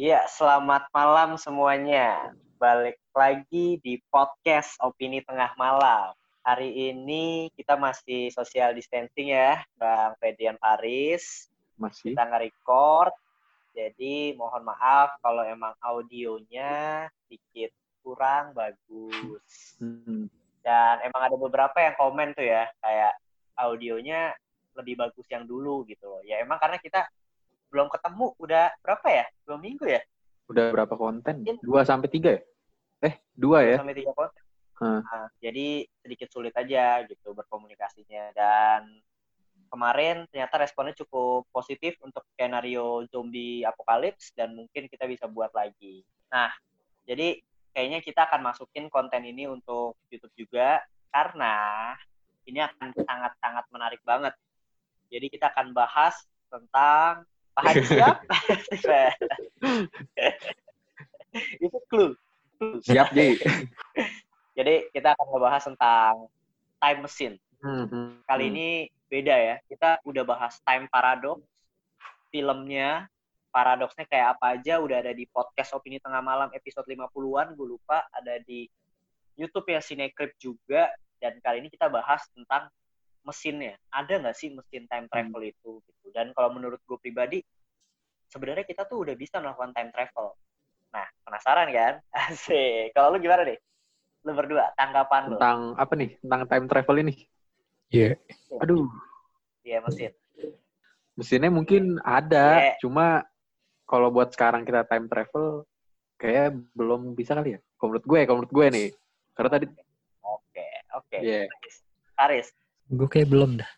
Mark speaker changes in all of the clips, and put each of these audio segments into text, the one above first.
Speaker 1: Iya, selamat malam semuanya. Balik lagi di podcast Opini Tengah Malam. Hari ini kita masih social distancing ya, Bang Fedian Paris.
Speaker 2: Masih.
Speaker 1: Kita nge-record. Jadi mohon maaf kalau emang audionya sedikit kurang bagus.
Speaker 2: Hmm.
Speaker 1: Dan emang ada beberapa yang komen tuh ya, kayak audionya lebih bagus yang dulu gitu. Ya emang karena kita belum ketemu udah berapa ya? Dua minggu ya?
Speaker 2: Udah berapa konten? Dua sampai tiga ya? Eh, dua ya?
Speaker 1: Sampai tiga konten.
Speaker 2: Hah.
Speaker 1: Nah, jadi sedikit sulit aja gitu berkomunikasinya dan kemarin ternyata responnya cukup positif untuk skenario zombie apokalips dan mungkin kita bisa buat lagi. Nah, jadi kayaknya kita akan masukin konten ini untuk YouTube juga karena ini akan sangat-sangat menarik banget. Jadi kita akan bahas tentang Pak Haji siap? Itu clue.
Speaker 2: Siap, Ji.
Speaker 1: Jadi kita akan ngebahas tentang time machine.
Speaker 2: Hmm,
Speaker 1: Kali
Speaker 2: hmm.
Speaker 1: ini beda ya. Kita udah bahas time paradox, filmnya, paradoksnya kayak apa aja udah ada di podcast Opini Tengah Malam episode 50-an, gue lupa ada di YouTube ya Cinecrip juga dan kali ini kita bahas tentang mesinnya. Ada nggak sih mesin time travel itu gitu. Dan kalau menurut gue pribadi sebenarnya kita tuh udah bisa melakukan time travel. Nah, penasaran kan? Asik. Kalau lu gimana nih? Lu berdua, tanggapan lu?
Speaker 2: Tentang apa nih? Tentang time travel ini.
Speaker 3: Iya.
Speaker 2: Aduh,
Speaker 1: Iya, mesin.
Speaker 2: mesinnya mungkin ada,
Speaker 1: Iya.
Speaker 2: cuma kalau buat sekarang kita time travel kayak belum bisa kali ya. Kalau menurut gue, kalau menurut gue nih. Karena tadi
Speaker 1: Oke, oke.
Speaker 2: Iya.
Speaker 1: Haris.
Speaker 3: Gue kayak belum dah.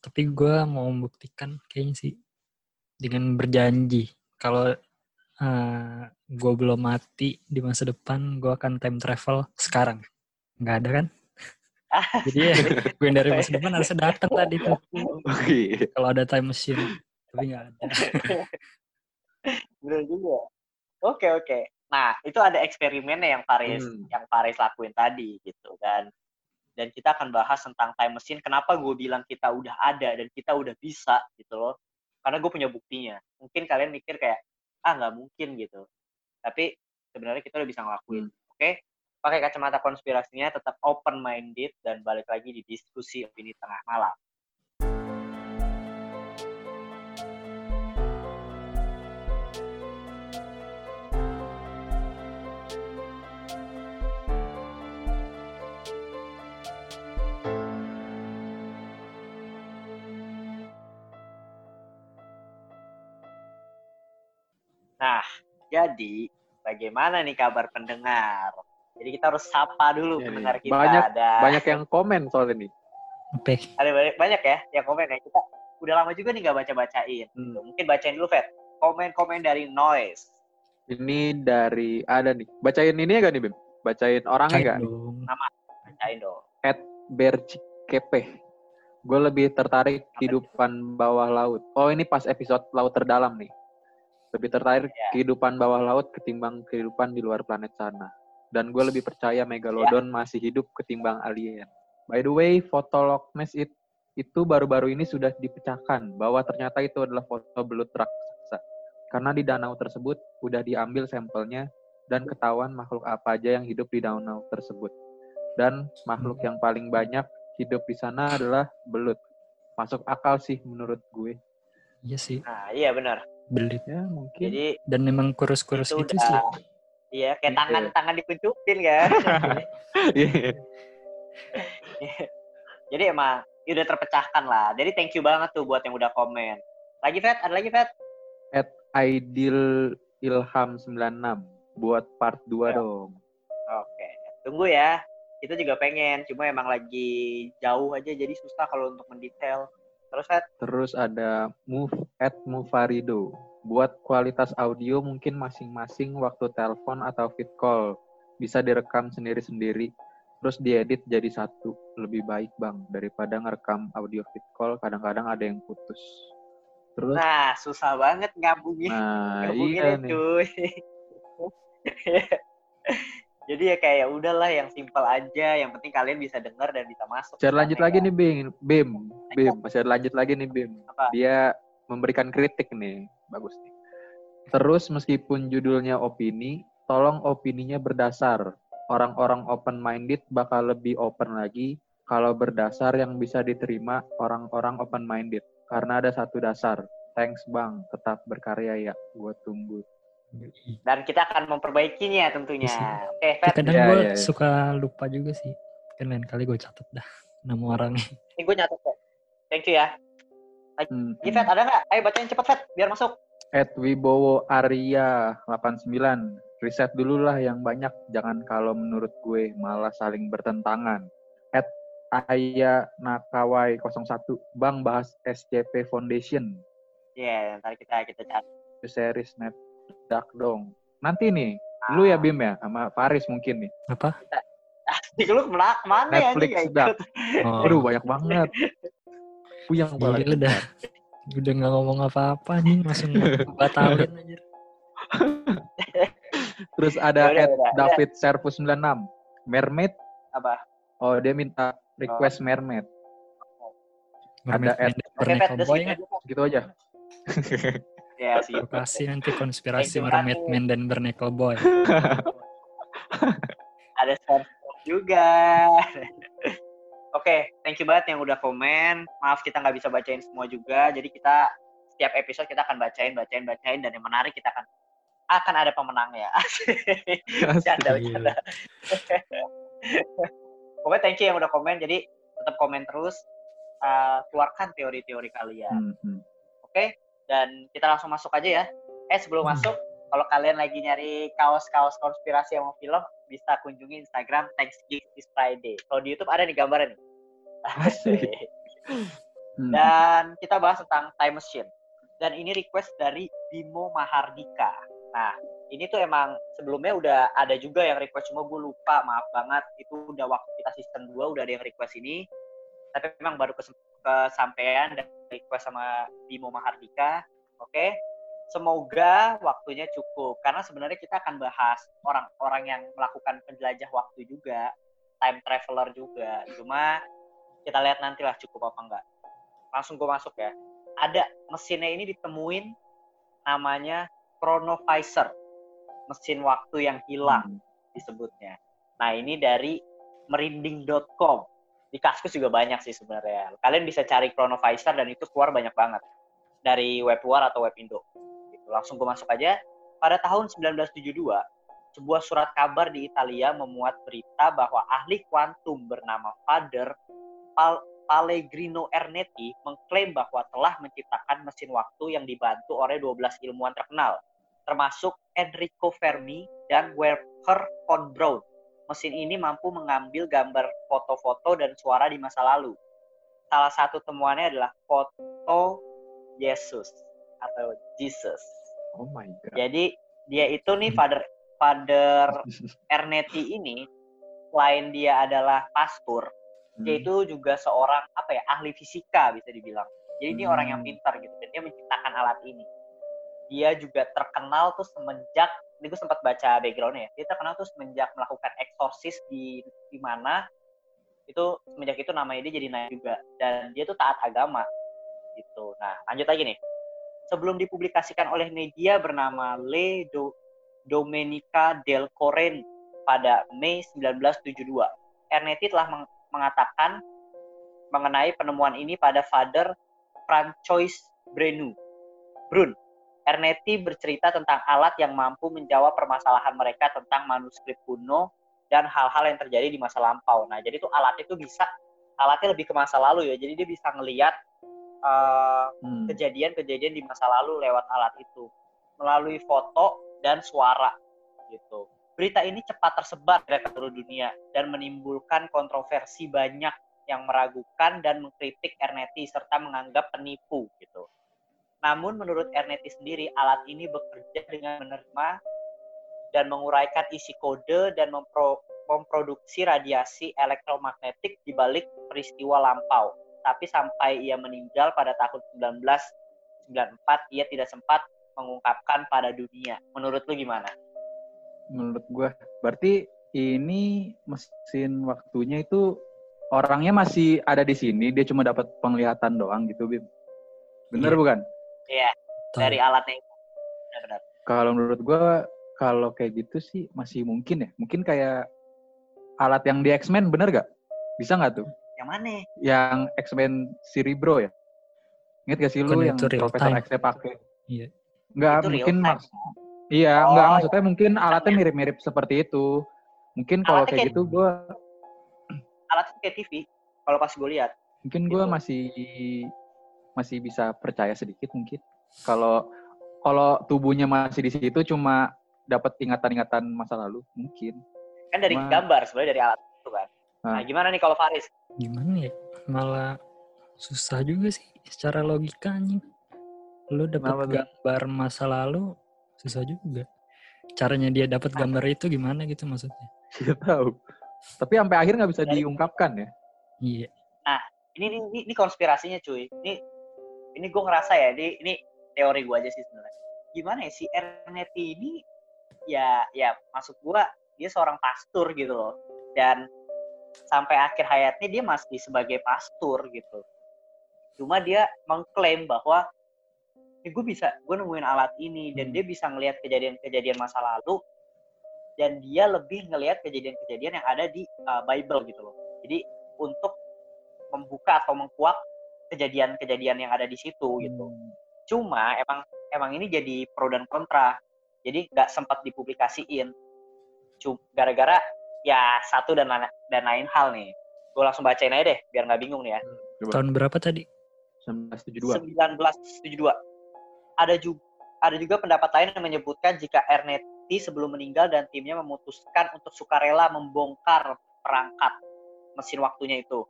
Speaker 3: Tapi gue mau membuktikan kayaknya sih dengan berjanji kalau eh gue belum mati di masa depan, gue akan time travel sekarang. Nggak ada kan? Jadi ya, gue yang dari masa depan harusnya datang tadi tuh. Kalau ada time machine. Tapi nggak ada.
Speaker 1: Bener juga. Oke, oke. Nah, itu ada eksperimennya yang Faris
Speaker 2: Hmm.
Speaker 1: yang Faris lakuin tadi gitu dan dan kita akan bahas tentang time machine. Kenapa gue bilang kita udah ada dan kita udah bisa gitu loh. Karena gue punya buktinya. Mungkin kalian mikir kayak ah nggak mungkin gitu. Tapi sebenarnya kita udah bisa ngelakuin. Oke? Pakai kacamata konspirasinya tetap open minded dan balik lagi di diskusi opini tengah malam. Jadi bagaimana nih kabar pendengar? Jadi kita harus sapa dulu
Speaker 2: nih.
Speaker 1: pendengar kita.
Speaker 2: Banyak-
Speaker 1: ada
Speaker 2: Banyak yang komen soal ini.
Speaker 3: Oke.
Speaker 1: ada banyak, banyak ya yang komen ya. Kita udah lama juga nih nggak baca-bacain.
Speaker 2: Hmm.
Speaker 1: Mungkin bacain dulu, Fet. Komen-komen dari Noise.
Speaker 2: Ini dari ada nih. Bacain ini ya gak nih, Bim? Bacain orangnya gak?
Speaker 3: dong.
Speaker 1: Bacain dong.
Speaker 2: Bercikepe. Gue lebih tertarik kehidupan bawah laut. Oh ini pas episode laut terdalam nih. Lebih tertarik
Speaker 1: Ya.
Speaker 2: kehidupan bawah laut ketimbang kehidupan di luar planet sana. Dan gue lebih percaya Megalodon masih hidup ketimbang alien. By the way, foto Loch Ness it- itu baru-baru ini sudah dipecahkan bahwa ternyata itu adalah foto belut raksasa. Karena di danau tersebut udah diambil sampelnya dan ketahuan makhluk apa aja yang hidup di danau tersebut. Dan makhluk yang paling banyak hidup di sana adalah belut. Masuk akal sih menurut gue.
Speaker 3: Iya sih.
Speaker 1: Nah, iya benar.
Speaker 3: Belit.
Speaker 2: Ya mungkin.
Speaker 1: Jadi
Speaker 3: Dan memang kurus-kurus
Speaker 1: itu
Speaker 3: gitu
Speaker 1: udah
Speaker 3: sih.
Speaker 1: Iya, kayak
Speaker 2: Iya.
Speaker 1: tangan-tangan dikuncupin kan.
Speaker 2: Iya.
Speaker 1: Jadi emang ya udah terpecahkan lah. Jadi thank you banget tuh buat yang udah komen. Lagi Fet, ada lagi Fet?
Speaker 2: Ideal Ilham 96 buat part 2
Speaker 1: Ya.
Speaker 2: dong.
Speaker 1: Oke, tunggu ya. Kita juga pengen, cuma emang lagi jauh aja jadi susah kalau untuk mendetail. Terus Fet,
Speaker 2: Terus ada Move at Mufarido. Buat kualitas audio mungkin masing-masing waktu telepon atau fit call. Bisa direkam sendiri-sendiri terus diedit jadi satu. Lebih baik bang daripada ngerekam audio fit call. Kadang-kadang ada yang putus. Terus?
Speaker 1: Nah susah banget ngambungin,
Speaker 2: nah
Speaker 1: ngambunginnya
Speaker 2: iya nih.
Speaker 1: cuy. Jadi ya kayak udahlah yang simpel aja, yang penting kalian bisa dengar dan bisa masuk.
Speaker 2: Ada lanjut
Speaker 1: Aneh
Speaker 2: lagi
Speaker 1: kan?
Speaker 2: nih Bim, Bim, Bim, masih ada lanjut lagi nih Bim.
Speaker 1: Apa?
Speaker 2: Dia memberikan kritik nih, bagus nih. Terus meskipun judulnya opini, tolong opininya berdasar. Orang-orang open-minded bakal lebih open lagi kalau berdasar yang bisa diterima orang-orang open-minded. Karena ada satu dasar. Thanks bang, tetap berkarya ya. Gue tunggu.
Speaker 1: Dan kita akan memperbaikinya tentunya. Oke, Fat.
Speaker 3: kadang
Speaker 2: Iya,
Speaker 3: gue
Speaker 2: iya, iya.
Speaker 3: suka lupa juga sih. Kan lain kali gue catat dah nama orangnya.
Speaker 1: Ini gue nyatet kok. Thank you ya.
Speaker 2: Hmm.
Speaker 1: Ini Fat, ada nggak? Ayo bacain cepet, Fat. Biar masuk.
Speaker 2: At Wibowo Arya 89. Riset dulu lah yang banyak. Jangan kalau menurut gue malah saling bertentangan. At Aya Nakawai 01. Bang bahas SCP Foundation.
Speaker 1: Ya, ntar kita kita cari.
Speaker 2: Series net dark dong. Nanti nih, lu ya Bim ya sama Faris mungkin nih.
Speaker 3: Apa?
Speaker 1: Di lu ke mana, ke mana ya?
Speaker 2: Netflix dak.
Speaker 1: ikut.
Speaker 3: Oh,
Speaker 2: Aduh banyak banget. Puyang kepala.
Speaker 3: gila dah. Udah nggak ngomong apa-apa nih, langsung batalin aja.
Speaker 2: Terus ada
Speaker 1: Yaudah,
Speaker 2: at. David Servus 96. Mermaid.
Speaker 1: Apa?
Speaker 2: Oh dia minta request mermaid.
Speaker 3: Mermaid
Speaker 2: Ada
Speaker 3: dan
Speaker 1: Oke,
Speaker 3: Bernacle
Speaker 1: Fat. Udah
Speaker 3: Boy
Speaker 1: segitu
Speaker 3: kan?
Speaker 1: Ya, sih.
Speaker 3: Lokasi nanti konspirasi
Speaker 1: Thank you,
Speaker 3: Mermaid
Speaker 1: Ratu.
Speaker 3: Man dan Bernacle Boy.
Speaker 1: ada sponsor juga. Oke, thank you banget yang udah komen. Maaf kita nggak bisa bacain semua juga. Jadi kita setiap episode kita akan bacain, bacain, bacain dan yang menarik kita akan akan ada pemenangnya. Bercanda, bercanda. Pokoknya thank you yang udah komen. Jadi tetap komen terus. Uh, keluarkan teori-teori kalian.
Speaker 2: Hmm, hmm.
Speaker 1: Oke, dan kita langsung masuk aja ya. Eh sebelum
Speaker 3: Hmm.
Speaker 1: masuk, kalau kalian lagi nyari kaos-kaos konspirasi sama film, bisa kunjungi Instagram Thanks is Friday. Kalau di YouTube ada nih gambarnya nih.
Speaker 2: Asik. Hmm.
Speaker 1: Dan kita bahas tentang time machine. Dan ini request dari Bimo Mahardika. Nah, ini tuh emang sebelumnya udah ada juga yang request cuma gue lupa, maaf banget. Itu udah waktu kita season 2 udah ada yang request ini. Tapi memang baru kesampaian dan request sama Bimo Mahardika. Oke. Semoga waktunya cukup karena sebenarnya kita akan bahas orang-orang yang melakukan penjelajah waktu juga, time traveler juga. Cuma kita lihat nantilah cukup apa enggak. Langsung gue masuk ya. Ada mesinnya ini ditemuin namanya chronovisor. Mesin waktu yang hilang disebutnya. Nah, ini dari merinding.com. Di Kaskus juga banyak sih sebenarnya. Kalian bisa cari chronovisor dan itu keluar banyak banget dari web luar atau web Indo. Gitu. Langsung gue masuk aja. Pada tahun 1972, sebuah surat kabar di Italia memuat berita bahwa ahli kuantum bernama Father Pal- Pellegrino Ernetti mengklaim bahwa telah menciptakan mesin waktu yang dibantu oleh 12 ilmuwan terkenal, termasuk Enrico Fermi dan Werner von Braun. Mesin ini mampu mengambil gambar foto-foto dan suara di masa lalu. Salah satu temuannya adalah foto Yesus atau Jesus.
Speaker 2: Oh my god.
Speaker 1: Jadi dia itu nih Father Father Ernetti ini selain dia adalah pastor, dia
Speaker 2: Hmm.
Speaker 1: itu juga seorang apa ya ahli fisika bisa dibilang. Jadi ini orang yang
Speaker 2: Hmm.
Speaker 1: pintar gitu dan dia menciptakan alat ini. Dia juga terkenal tuh semenjak ini gue sempat baca backgroundnya ya. Dia terkenal tuh semenjak melakukan eksorsis di di mana itu semenjak itu namanya dia jadi naik juga dan dia tuh taat agama gitu. Nah lanjut lagi nih. Sebelum dipublikasikan oleh media bernama Le Do- Domenica del Corren pada Mei 1972, Ernetti telah meng- mengatakan mengenai penemuan ini pada Father Francois Brenu. Brun. Ernetti bercerita tentang alat yang mampu menjawab permasalahan mereka tentang manuskrip kuno dan hal-hal yang terjadi di masa lampau. Nah, jadi tuh alat itu bisa alatnya lebih ke masa lalu ya. Jadi dia bisa ngelihat eh,
Speaker 2: Hmm.
Speaker 1: kejadian-kejadian di masa lalu lewat alat itu melalui foto dan suara gitu. Berita ini cepat tersebar ke seluruh dunia dan menimbulkan kontroversi banyak yang meragukan dan mengkritik Ernetti serta menganggap penipu gitu. Namun menurut Ernetti sendiri alat ini bekerja dengan menerima dan menguraikan isi kode dan mempro- memproduksi radiasi elektromagnetik di balik peristiwa lampau. Tapi sampai ia meninggal pada tahun 1994, ia tidak sempat mengungkapkan pada dunia. Menurut lu gimana?
Speaker 2: Menurut gua, berarti ini mesin waktunya itu orangnya masih ada di sini, dia cuma dapat penglihatan doang gitu, Bim. Bener
Speaker 3: Iya.
Speaker 2: bukan?
Speaker 1: Iya,
Speaker 3: Tahu.
Speaker 1: dari alatnya itu. Benar-benar.
Speaker 2: Kalau menurut gue, kalau kayak gitu sih masih mungkin ya. Mungkin kayak alat yang di X-Men bener gak? Bisa nggak tuh?
Speaker 1: Yang mana?
Speaker 2: Yang X-Men Cerebro ya? Ingat gak sih lu yang Profesor
Speaker 3: time.
Speaker 2: X pakai?
Speaker 3: Iya.
Speaker 2: Enggak, mungkin mas. Iya,
Speaker 1: Oh,
Speaker 2: enggak maksudnya mungkin alatnya mirip-mirip seperti itu. Mungkin kalau kayak
Speaker 1: kayak-
Speaker 2: gitu gue
Speaker 1: Alatnya kayak TV. Kalau pas gue lihat.
Speaker 2: mungkin gue
Speaker 1: Gitu.
Speaker 2: masih masih bisa percaya sedikit mungkin. Kalau kalau tubuhnya masih di situ cuma dapat ingatan-ingatan masa lalu mungkin.
Speaker 1: Kan dari
Speaker 2: Ma-
Speaker 1: gambar sebenarnya dari alat itu kan. Nah,
Speaker 2: Ah.
Speaker 1: gimana nih kalau Faris?
Speaker 3: Gimana ya? Malah susah juga sih secara logika anjing. Lu dapat
Speaker 2: tuh?
Speaker 3: gambar masa lalu susah juga. Caranya dia dapat gambar itu gimana gitu maksudnya?
Speaker 2: Tidak tahu. Tapi sampai akhir nggak bisa
Speaker 1: Dari-
Speaker 2: diungkapkan ya.
Speaker 3: Iya.
Speaker 1: Ini ini, ini, ini konspirasinya cuy. Ini ini gue ngerasa ya, ini, ini teori gue aja sih sebenarnya. Gimana ya si Ernesti ini ya ya masuk gue dia seorang pastor gitu loh. Dan sampai akhir hayatnya dia masih sebagai pastor gitu. Cuma dia mengklaim bahwa eh, gue bisa gue nemuin alat ini dan
Speaker 2: Hmm.
Speaker 1: dia bisa ngelihat kejadian-kejadian masa lalu dan dia lebih ngelihat kejadian-kejadian yang ada di uh, Bible gitu loh. Jadi untuk membuka atau mengkuak kejadian-kejadian yang ada di situ gitu.
Speaker 2: Hmm.
Speaker 1: Cuma emang emang ini jadi pro dan kontra. Jadi nggak sempat dipublikasiin. Cuma gara-gara ya satu dan lain, dan lain hal nih. Gue langsung bacain aja deh biar nggak bingung nih ya.
Speaker 2: Coba.
Speaker 3: Tahun berapa tadi?
Speaker 2: 1972.
Speaker 1: 1972. Ada juga ada juga pendapat lain yang menyebutkan jika Ernetti sebelum meninggal dan timnya memutuskan untuk sukarela membongkar perangkat mesin waktunya itu.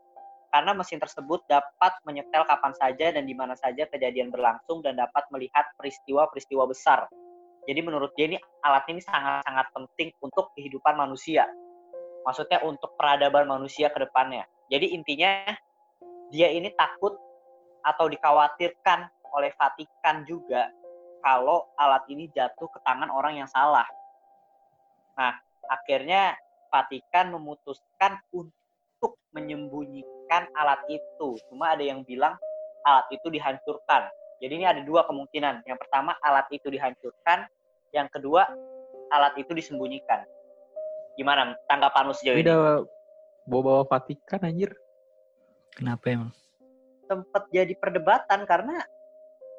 Speaker 1: Karena mesin tersebut dapat menyetel kapan saja dan di mana saja kejadian berlangsung dan dapat melihat peristiwa-peristiwa besar. Jadi menurut dia ini alat ini sangat-sangat penting untuk kehidupan manusia. Maksudnya untuk peradaban manusia ke depannya. Jadi intinya dia ini takut atau dikhawatirkan oleh Vatikan juga kalau alat ini jatuh ke tangan orang yang salah. Nah, akhirnya Vatikan memutuskan untuk menyembunyikan alat itu. Cuma ada yang bilang alat itu dihancurkan. Jadi ini ada dua kemungkinan. Yang pertama alat itu dihancurkan, yang kedua alat itu disembunyikan. Gimana tanggapan lu sejauh
Speaker 2: Ini udah bawa-bawa Vatikan anjir.
Speaker 3: Kenapa emang?
Speaker 1: sempat jadi perdebatan karena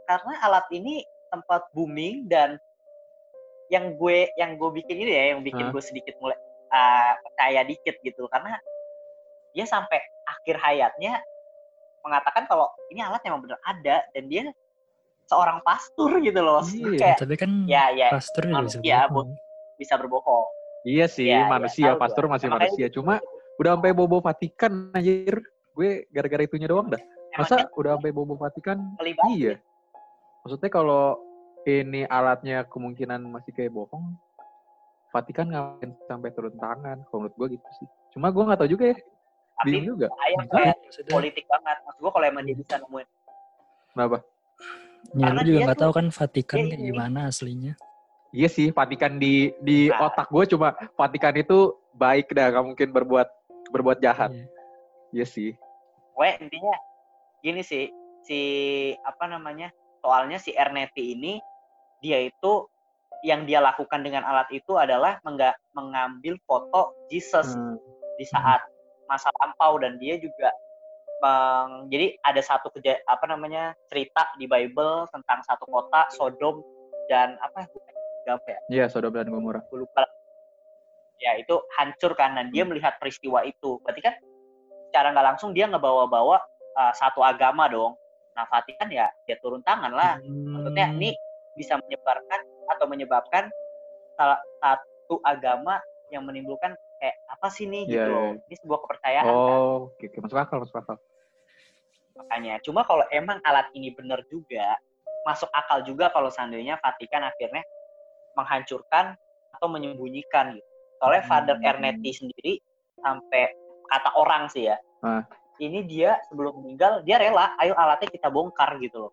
Speaker 1: karena alat ini sempat booming dan yang gue yang gue bikin ini ya yang bikin
Speaker 2: Hah?
Speaker 1: gue sedikit mulai uh, percaya dikit gitu karena dia sampai akhir hayatnya mengatakan kalau ini alat memang benar ada dan dia seorang pastor gitu loh
Speaker 2: Iya.
Speaker 1: kayak
Speaker 3: Tapi kan
Speaker 1: ya ya
Speaker 3: pastor juga bisa
Speaker 1: manusia,
Speaker 3: bohong.
Speaker 1: bisa berbohong
Speaker 2: Iya sih,
Speaker 1: Iya, iya,
Speaker 2: manusia, pastor
Speaker 1: gua.
Speaker 2: masih
Speaker 1: Makanya
Speaker 2: manusia.
Speaker 1: gitu.
Speaker 2: Cuma udah sampai bobo Vatikan anjir. Gue gara-gara itunya doang dah. Masa udah sampai bobo Vatikan?
Speaker 1: kelibat
Speaker 2: Iya. Maksudnya kalau ini alatnya kemungkinan masih kayak bohong, Vatikan ngapain sampai turun tangan? Kalau menurut gue gitu sih. Cuma gue nggak tahu juga ya.
Speaker 1: Tapi
Speaker 2: Bingung juga.
Speaker 3: Makanya
Speaker 1: kayak
Speaker 3: maksudnya,
Speaker 1: politik banget maksud gue kalau emang dia bisa nemuin
Speaker 2: Kenapa?
Speaker 3: ya
Speaker 1: karena
Speaker 3: lu juga nggak tahu kan Vatikan
Speaker 1: dia
Speaker 3: kayak gimana aslinya.
Speaker 2: Iya sih, Vatikan di di
Speaker 1: Nah.
Speaker 2: otak gue cuma Vatikan itu baik dah, nggak mungkin berbuat berbuat jahat.
Speaker 3: Iya.
Speaker 2: Iya sih.
Speaker 1: gue intinya gini sih si apa namanya soalnya si Ernetti ini dia itu yang dia lakukan dengan alat itu adalah mengambil foto Jesus
Speaker 2: Hmm.
Speaker 1: di saat masa lampau dan dia juga meng- jadi ada satu keja, apa namanya cerita di Bible tentang satu kota Sodom dan apa apa ya?
Speaker 2: Iya, Sodom dan Gomora.
Speaker 1: gue lupa ya itu hancur kan dan dia melihat peristiwa itu. Berarti kan secara nggak langsung dia ngebawa-bawa uh, satu agama dong. Nah Vatikan ya dia turun tangan lah. Maksudnya
Speaker 3: Hmm.
Speaker 1: ini bisa menyebarkan atau menyebabkan salah satu agama yang menimbulkan kayak apa sih nih
Speaker 2: Iya,
Speaker 1: gitu loh
Speaker 2: iya.
Speaker 1: ini sebuah kepercayaan kan
Speaker 2: Oh, oke, oke. masuk akal, masuk akal.
Speaker 1: makanya cuma kalau emang alat ini benar juga masuk akal juga kalau seandainya Vatikan akhirnya menghancurkan atau menyembunyikan gitu soalnya Father
Speaker 2: Hmm.
Speaker 1: Ernetti sendiri sampai kata orang sih ya
Speaker 2: Ah.
Speaker 1: ini dia sebelum meninggal dia rela ayo alatnya kita bongkar gitu loh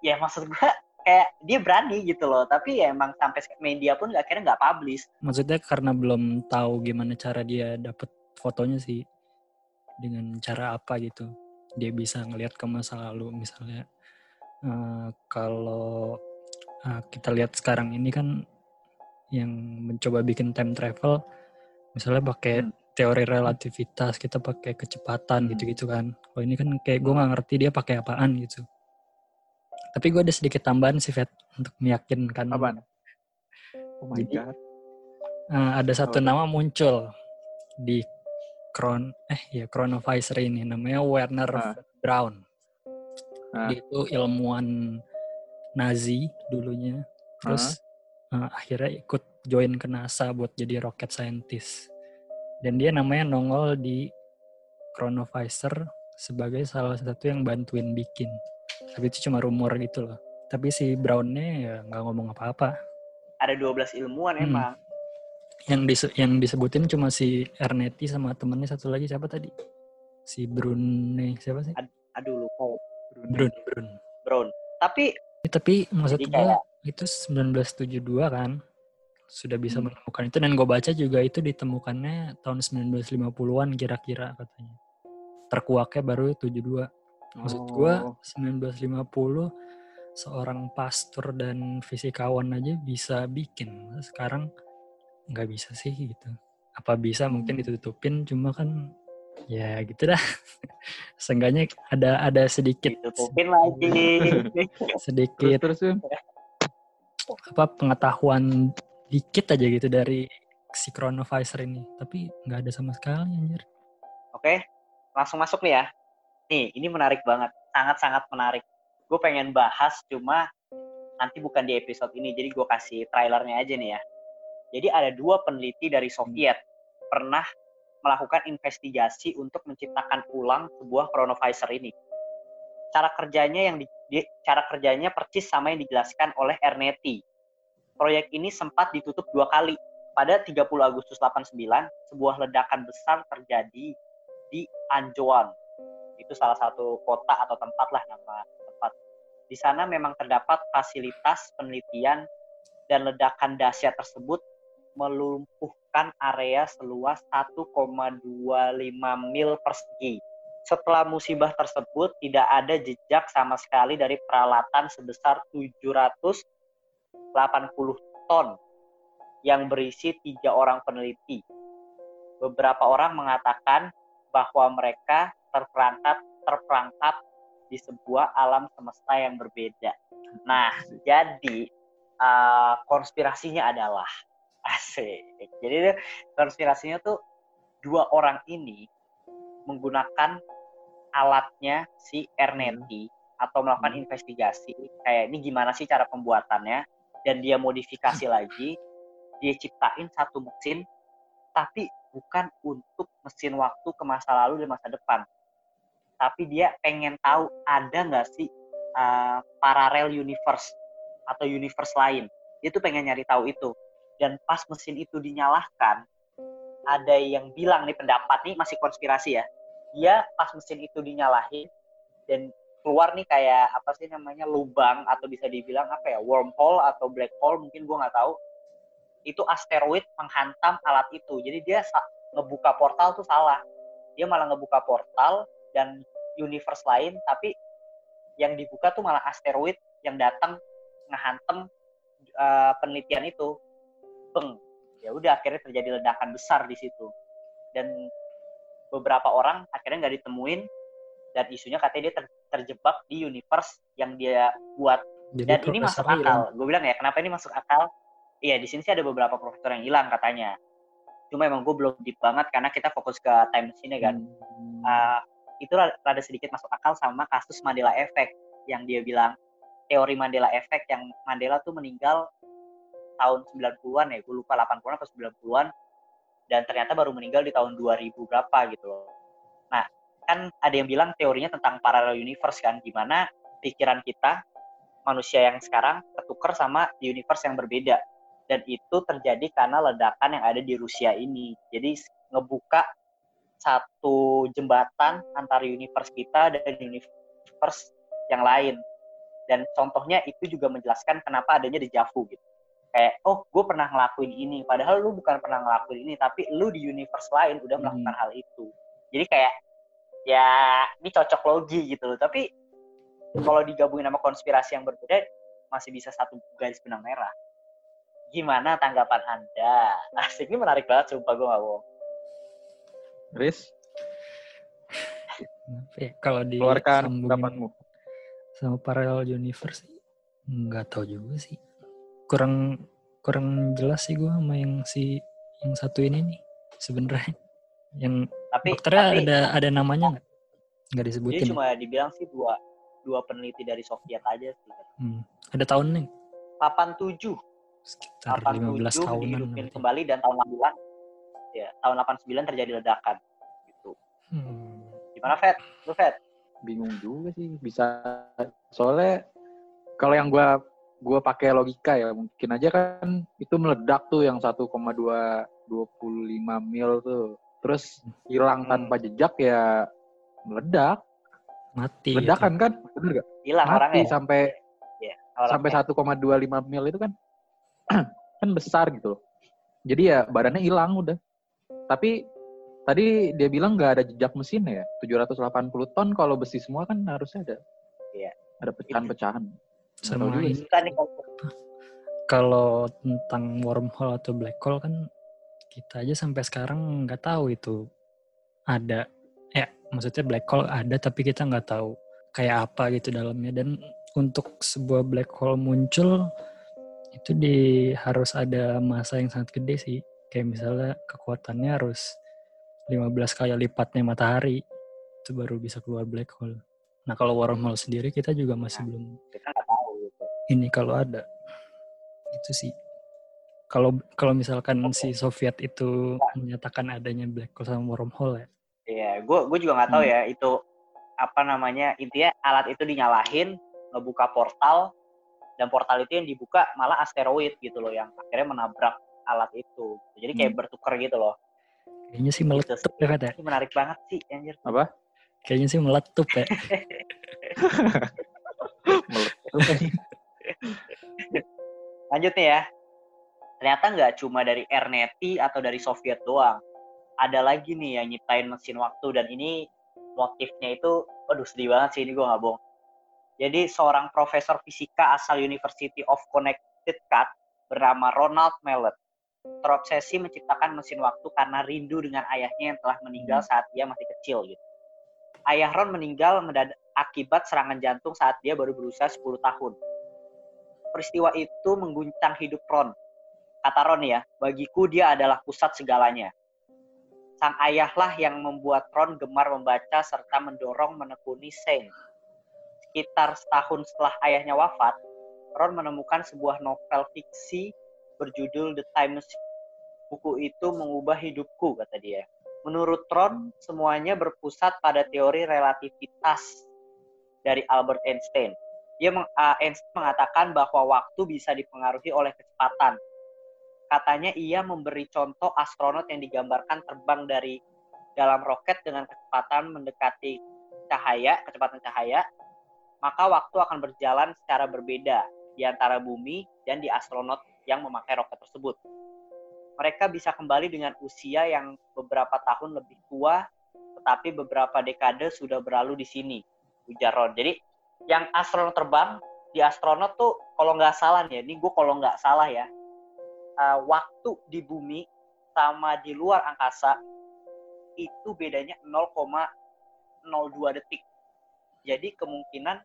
Speaker 1: ya maksud gua kayak dia berani gitu loh tapi ya emang sampai media pun akhirnya nggak publish
Speaker 3: Maksudnya karena belum tahu gimana cara dia dapet fotonya sih. Dengan cara apa gitu. Dia bisa ngelihat ke masa lalu misalnya. eh, kalau uh, kita lihat sekarang ini kan yang mencoba bikin time travel misalnya pakai
Speaker 2: Hmm.
Speaker 3: teori relativitas kita pakai kecepatan
Speaker 2: Hmm.
Speaker 3: gitu-gitu kan kalau ini kan kayak gue nggak ngerti dia pakai apaan gitu tapi gue ada sedikit tambahan sih Vet untuk meyakinkan
Speaker 2: Apaan? Oh my
Speaker 3: Jadi,
Speaker 2: god.
Speaker 3: Uh, ada satu
Speaker 2: Apa tuh?
Speaker 3: nama muncul di Kron eh ya Chronovisor ini namanya Werner
Speaker 2: Ah.
Speaker 3: Braun.
Speaker 2: Ah.
Speaker 3: Dia itu ilmuwan Nazi dulunya. Terus uh, akhirnya ikut join ke NASA buat jadi rocket scientist. Dan dia namanya nongol di Chronovisor sebagai salah satu yang bantuin bikin. Tapi itu cuma rumor gitu loh. Tapi si Brownnya ya nggak ngomong apa-apa.
Speaker 1: Ada 12 ilmuwan
Speaker 3: Hmm.
Speaker 1: emang.
Speaker 3: yang dise- yang disebutin cuma si Ernesti sama temennya satu lagi siapa tadi si Brune siapa sih
Speaker 1: Aduh lupa.
Speaker 3: Brun Brun
Speaker 1: Brown. Tapi
Speaker 3: tapi maksud
Speaker 1: Jadi
Speaker 3: gue
Speaker 1: kayak-
Speaker 3: itu 1972 kan sudah bisa
Speaker 2: Hmm.
Speaker 3: menemukan itu dan gue baca juga itu ditemukannya tahun 1950-an kira-kira katanya terkuaknya baru 72 maksud gue
Speaker 2: Oh.
Speaker 3: 1950 seorang pastor dan fisikawan aja bisa bikin. Sekarang nggak bisa sih gitu. Apa bisa? Mungkin
Speaker 2: Hmm.
Speaker 3: ditutupin cuma kan ya gitu dah. Seenggaknya ada ada sedikit.
Speaker 1: Ditutupin lagi.
Speaker 3: sedikit.
Speaker 2: Terus terus
Speaker 3: apa pengetahuan dikit aja gitu dari si Chronovisor ini. Tapi nggak ada sama sekali anjir.
Speaker 1: Oke, langsung masuk nih ya. Nih, ini menarik banget. Sangat-sangat menarik. Gue pengen bahas, cuma nanti bukan di episode ini. Jadi gue kasih trailernya aja nih ya. Jadi ada dua peneliti dari Soviet pernah melakukan investigasi untuk menciptakan ulang sebuah chronovisor ini. Cara kerjanya yang di, cara kerjanya persis sama yang dijelaskan oleh Ernesti. Proyek ini sempat ditutup dua kali. Pada 30 Agustus 89, sebuah ledakan besar terjadi di Anjouan. Itu salah satu kota atau tempat lah nama tempat. Di sana memang terdapat fasilitas penelitian dan ledakan dahsyat tersebut melumpuhkan area seluas 1,25 mil persegi. Setelah musibah tersebut, tidak ada jejak sama sekali dari peralatan sebesar 780 ton yang berisi tiga orang peneliti. Beberapa orang mengatakan bahwa mereka terperangkap terperangkap di sebuah alam semesta yang berbeda. Nah, jadi uh, konspirasinya adalah asik. Jadi konspirasinya tuh dua orang ini menggunakan alatnya si Ernesti atau melakukan
Speaker 2: Hmm.
Speaker 1: investigasi kayak ini gimana sih cara pembuatannya dan dia modifikasi lagi dia ciptain satu mesin tapi bukan untuk mesin waktu ke masa lalu dan masa depan. Tapi dia pengen tahu ada nggak sih uh, paralel universe atau universe lain. Dia tuh pengen nyari tahu itu. Dan pas mesin itu dinyalahkan ada yang bilang nih pendapat nih masih konspirasi ya. Dia pas mesin itu dinyalahin dan keluar nih kayak apa sih namanya lubang atau bisa dibilang apa ya wormhole atau black hole mungkin gue nggak tahu itu asteroid menghantam alat itu. Jadi dia ngebuka portal tuh salah. Dia malah ngebuka portal dan universe lain tapi yang dibuka tuh malah asteroid yang datang ngehantem uh, penelitian itu. Beng. Ya udah akhirnya terjadi ledakan besar di situ. Dan beberapa orang akhirnya nggak ditemuin dan isunya katanya dia ter- terjebak di universe yang dia buat. Dan ini masuk akal. Gue bilang ya, kenapa ini masuk akal? Iya, di sini sih ada beberapa profesor yang hilang katanya. Cuma emang gue belum deep banget karena kita fokus ke time machine kan. Uh, itu ra- rada sedikit masuk akal sama kasus Mandela Effect yang dia bilang teori Mandela Effect yang Mandela tuh meninggal tahun 90-an ya, gue lupa 80-an atau 90-an dan ternyata baru meninggal di tahun 2000 berapa gitu loh. Nah, kan ada yang bilang teorinya tentang parallel universe kan, gimana pikiran kita manusia yang sekarang ketuker sama di universe yang berbeda dan itu terjadi karena ledakan yang ada di Rusia ini. Jadi ngebuka satu jembatan antara universe kita dan universe yang lain. Dan contohnya itu juga menjelaskan kenapa adanya dejavu gitu. Kayak, oh gue pernah ngelakuin ini. Padahal lu bukan pernah ngelakuin ini, tapi lu di universe lain udah melakukan hal itu. Jadi kayak, ya ini cocok logi gitu loh. Tapi kalau digabungin sama konspirasi yang berbeda, masih bisa satu garis benang merah. Gimana tanggapan Anda? Asik ini menarik banget, sumpah gue gak bohong.
Speaker 2: Riz,
Speaker 3: ya? Kalau di
Speaker 2: keluarkan pendapatmu.
Speaker 3: sama parallel universe nggak tahu juga sih. Kurang kurang jelas sih gue sama yang si yang satu ini nih sebenarnya. Yang
Speaker 1: Tapi,
Speaker 3: dokternya
Speaker 1: tapi
Speaker 3: ada ada namanya nggak? Nggak disebutin. ya?
Speaker 1: cuma dibilang sih dua dua peneliti dari Soviet aja sih.
Speaker 3: Hmm. Ada tahun nih
Speaker 1: 87,
Speaker 3: sekitar 15
Speaker 1: 87
Speaker 3: tahunan.
Speaker 1: dihidupin kembali dan tahun 89 ya tahun 89 terjadi ledakan gitu.
Speaker 3: Hmm.
Speaker 1: Gimana Fed? Lu Fed?
Speaker 2: bingung juga sih bisa soalnya kalau yang gua gua pakai logika ya mungkin aja kan itu meledak tuh yang 1,2 25 mil tuh terus hilang
Speaker 1: Hmm.
Speaker 2: tanpa jejak ya meledak
Speaker 3: Mati.
Speaker 2: ledakan kan bener gak
Speaker 1: Hilang
Speaker 2: mati
Speaker 1: orangnya.
Speaker 2: sampai
Speaker 1: Ya, orangnya.
Speaker 2: sampai 1,25 mil itu kan kan besar gitu. Loh. jadi ya badannya hilang udah. Tapi tadi dia bilang nggak ada jejak mesin ya. 780 ton kalau besi semua kan harusnya ada.
Speaker 1: Iya.
Speaker 2: ada pecahan-pecahan.
Speaker 3: Sama
Speaker 1: kalau
Speaker 3: tentang wormhole atau black hole kan kita aja sampai sekarang nggak tahu itu ada. Ya maksudnya black hole ada tapi kita nggak tahu kayak apa gitu dalamnya. Dan untuk sebuah black hole muncul itu di harus ada masa yang sangat gede sih. Kayak misalnya kekuatannya harus 15 kali lipatnya matahari itu baru bisa keluar black hole. Nah kalau wormhole sendiri kita juga masih belum
Speaker 1: kita tahu gitu.
Speaker 3: ini kalau ada. Itu sih. Kalau kalau misalkan si Soviet itu menyatakan adanya black hole sama wormhole ya.
Speaker 1: Iya, gue gue juga nggak tahu
Speaker 2: Hmm.
Speaker 1: ya itu apa namanya intinya alat itu dinyalahin ngebuka portal dan portal itu yang dibuka malah asteroid gitu loh yang akhirnya menabrak alat itu. Jadi kayak
Speaker 2: Hmm.
Speaker 1: bertukar gitu loh.
Speaker 3: kayaknya sih
Speaker 1: Gitu
Speaker 3: meletup
Speaker 1: sih.
Speaker 3: ya kata
Speaker 1: Ini menarik banget sih anjir.
Speaker 2: apa
Speaker 3: kayaknya sih meletup ya
Speaker 1: Lanjut nih ya. Ternyata nggak cuma dari Erneti atau dari Soviet doang. Ada lagi nih yang nyiptain mesin waktu dan ini motifnya itu, waduh sedih banget sih ini gue nggak bohong. Jadi seorang profesor fisika asal University of Connecticut bernama Ronald Mallet terobsesi menciptakan mesin waktu karena rindu dengan ayahnya yang telah meninggal saat dia masih kecil gitu. Ayah Ron meninggal akibat serangan jantung saat dia baru berusia 10 tahun. Peristiwa itu mengguncang hidup Ron. Kata Ron ya, bagiku dia adalah pusat segalanya. Sang ayahlah yang membuat Ron gemar membaca serta mendorong menekuni Saint. Sekitar setahun setelah ayahnya wafat, Ron menemukan sebuah novel fiksi berjudul The Time Machine. Buku itu mengubah hidupku, kata dia. Menurut Ron, semuanya berpusat pada teori relativitas dari Albert Einstein. Dia meng- ah, Einstein mengatakan bahwa waktu bisa dipengaruhi oleh kecepatan. Katanya ia memberi contoh astronot yang digambarkan terbang dari dalam roket dengan kecepatan mendekati cahaya, kecepatan cahaya, maka waktu akan berjalan secara berbeda di antara bumi dan di astronot yang memakai roket tersebut. Mereka bisa kembali dengan usia yang beberapa tahun lebih tua, tetapi beberapa dekade sudah berlalu di sini, ujar Ron. Jadi yang astronot terbang, di astronot tuh kalau nggak salah nih, ya, ini gue kalau nggak salah ya, uh, waktu di bumi sama di luar angkasa itu bedanya 0,02 detik. Jadi kemungkinan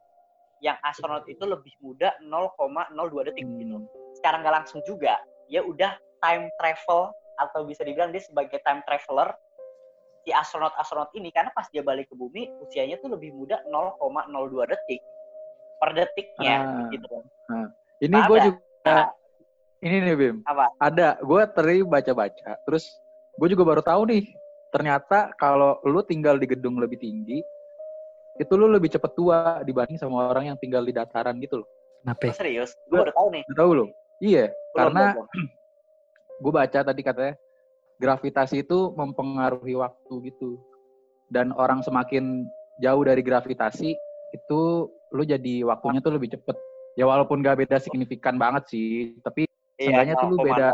Speaker 1: yang astronot itu lebih muda 0,02 detik gitu. Secara nggak langsung juga, ya udah time travel atau bisa dibilang dia sebagai time traveler si astronot-astronot ini karena pas dia balik ke bumi usianya tuh lebih muda 0,02 detik per detiknya
Speaker 2: Ah.
Speaker 1: gitu kan.
Speaker 2: ini gue juga
Speaker 1: Nah,
Speaker 2: ini nih Bim
Speaker 1: apa?
Speaker 2: ada gue tadi baca-baca terus gue juga baru tahu nih ternyata kalau lu tinggal di gedung lebih tinggi itu lu lebih cepet tua dibanding sama orang yang tinggal di dataran gitu loh
Speaker 3: kenapa?
Speaker 1: Oh, serius? Gue baru tahu nih.
Speaker 2: Lu tahu lo iya
Speaker 1: Belum,
Speaker 2: karena gue baca tadi katanya gravitasi itu mempengaruhi waktu gitu dan orang semakin jauh dari gravitasi itu lu jadi waktunya tuh lebih cepet ya walaupun gak beda signifikan banget sih tapi Seenggaknya tuh lu
Speaker 1: 0,0
Speaker 2: beda.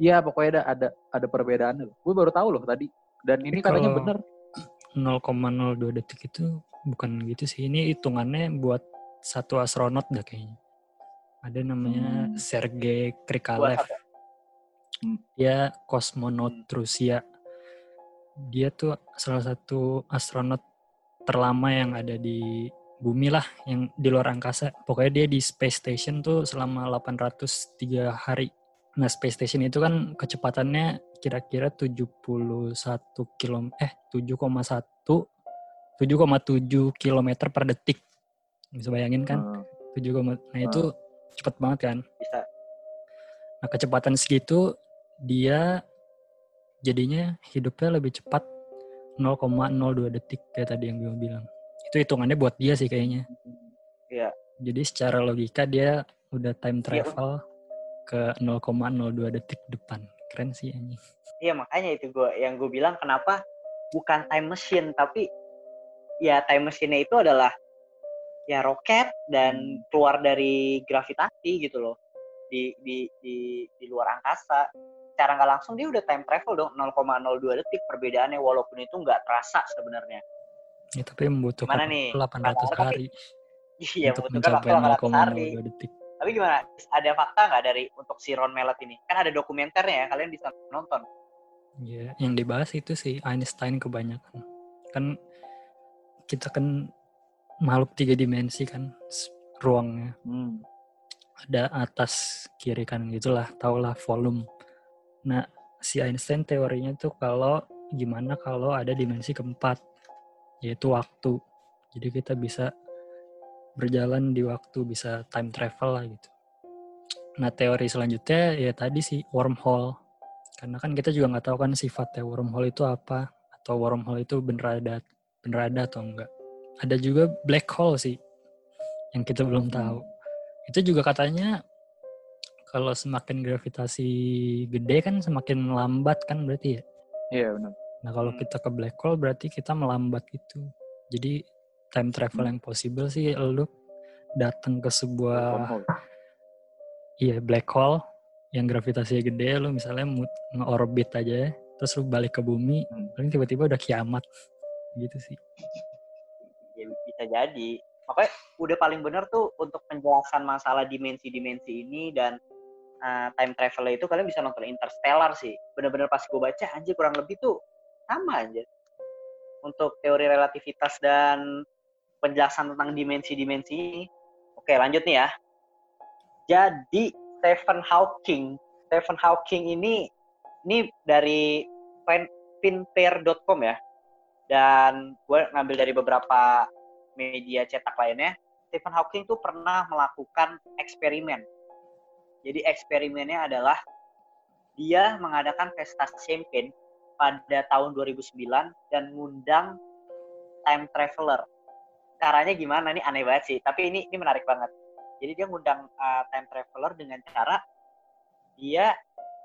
Speaker 2: Iya pokoknya ada ada ada perbedaan. Gue baru tahu loh tadi. Dan ini katanya bener.
Speaker 3: 0,02 detik itu bukan gitu sih ini hitungannya buat satu astronot dah kayaknya Ada namanya
Speaker 2: Hmm.
Speaker 3: Sergei Krikalev. Dia kosmonot Rusia. Dia tuh salah satu astronot terlama yang ada di bumi lah, yang di luar angkasa. Pokoknya dia di space station tuh selama 803 hari. Nah, space station itu kan kecepatannya kira-kira 71 km eh 7,1 7,7 km per detik. Bisa bayangin kan?
Speaker 2: Hmm.
Speaker 3: 7, nah itu cepet banget kan?
Speaker 1: Bisa.
Speaker 3: Nah, kecepatan segitu dia jadinya hidupnya lebih cepat 0,02 detik kayak tadi yang gue bilang. Itu hitungannya buat dia sih kayaknya.
Speaker 1: Iya.
Speaker 3: Jadi secara logika dia udah time
Speaker 1: Iya,
Speaker 3: travel ke 0,02 detik depan. Keren sih ini.
Speaker 1: Iya makanya itu gue yang gue bilang kenapa bukan time machine tapi ya time machine itu adalah ya roket dan keluar dari gravitasi gitu loh di di di di luar angkasa. Cara nggak langsung dia udah time travel dong 0,02 detik perbedaannya walaupun itu nggak terasa sebenarnya.
Speaker 3: Ya, tapi membutuhkan
Speaker 1: nih?
Speaker 3: 800
Speaker 1: Tapi-
Speaker 3: hari
Speaker 1: Iya membutuhkan waktu
Speaker 3: mencapai
Speaker 1: 800 hari.
Speaker 3: 0,02 detik.
Speaker 1: Tapi gimana? Ada fakta nggak dari untuk si Ron Mellet ini? Kan ada dokumenternya ya, kalian bisa nonton.
Speaker 3: Ya, yang dibahas itu sih Einstein kebanyakan. Kan kita kan makhluk tiga dimensi kan ruangnya.
Speaker 2: Hmm.
Speaker 3: Ada atas, kiri kan gitulah, tahulah volume. Nah, si Einstein teorinya tuh kalau gimana kalau ada dimensi keempat, yaitu waktu. Jadi kita bisa berjalan di waktu, bisa time travel lah gitu. Nah, teori selanjutnya ya tadi sih wormhole. Karena kan kita juga nggak tahu kan sifatnya wormhole itu apa, atau wormhole itu bener ada, bener ada atau enggak. Ada juga black hole sih, yang kita belum tahu. Itu juga katanya kalau semakin gravitasi gede kan semakin lambat kan berarti ya.
Speaker 2: Iya benar.
Speaker 3: Nah kalau
Speaker 1: Hmm.
Speaker 3: kita ke black hole berarti kita melambat gitu. Jadi time travel
Speaker 2: Hmm.
Speaker 3: yang possible sih lu datang ke sebuah iya black hole yang gravitasinya gede lu misalnya nge-orbit aja terus lu balik ke bumi
Speaker 2: Hmm.
Speaker 3: paling tiba-tiba udah kiamat gitu sih.
Speaker 1: ya bisa jadi. Makanya udah paling bener tuh untuk penjelasan masalah dimensi-dimensi ini dan uh, time travel itu kalian bisa nonton Interstellar sih. Bener-bener pas gue baca anjir kurang lebih tuh sama aja untuk teori relativitas dan penjelasan tentang dimensi-dimensi oke lanjut nih ya. Jadi Stephen Hawking. Stephen Hawking ini ini dari finpair.com ya dan gue ngambil dari beberapa media cetak lainnya, Stephen Hawking tuh pernah melakukan eksperimen. Jadi eksperimennya adalah dia mengadakan pesta champagne pada tahun 2009 dan ngundang time traveler. Caranya gimana nih aneh banget sih, tapi ini ini menarik banget. Jadi dia ngundang uh, time traveler dengan cara dia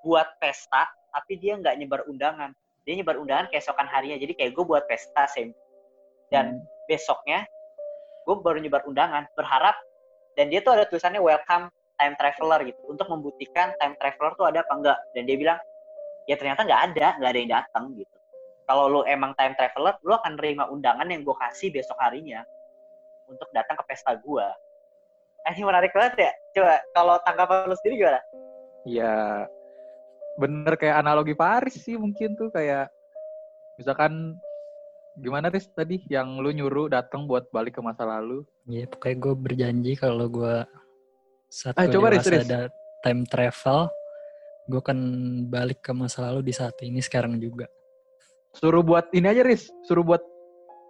Speaker 1: buat pesta tapi dia nggak nyebar undangan dia nyebar undangan keesokan harinya. Jadi kayak gue buat pesta same. Dan besoknya gue baru nyebar undangan berharap dan dia tuh ada tulisannya welcome time traveler gitu. Untuk membuktikan time traveler tuh ada apa enggak. Dan dia bilang ya ternyata nggak ada nggak ada yang datang gitu. Kalau lo emang time traveler lo akan nerima undangan yang gue kasih besok harinya untuk datang ke pesta gue ini menarik banget ya. Coba kalau tanggapan lo sendiri gimana?
Speaker 2: Ya bener kayak analogi Paris sih mungkin tuh kayak misalkan gimana Riz tadi yang lu nyuruh datang buat balik ke masa lalu.
Speaker 3: Ya pokoknya gue berjanji kalau gue saat
Speaker 2: Ah,
Speaker 3: gue
Speaker 2: coba, Riz,
Speaker 3: dewasa
Speaker 2: Riz.
Speaker 3: ada time travel, gue akan balik ke masa lalu di saat ini sekarang juga.
Speaker 2: Suruh buat ini aja Riz, suruh buat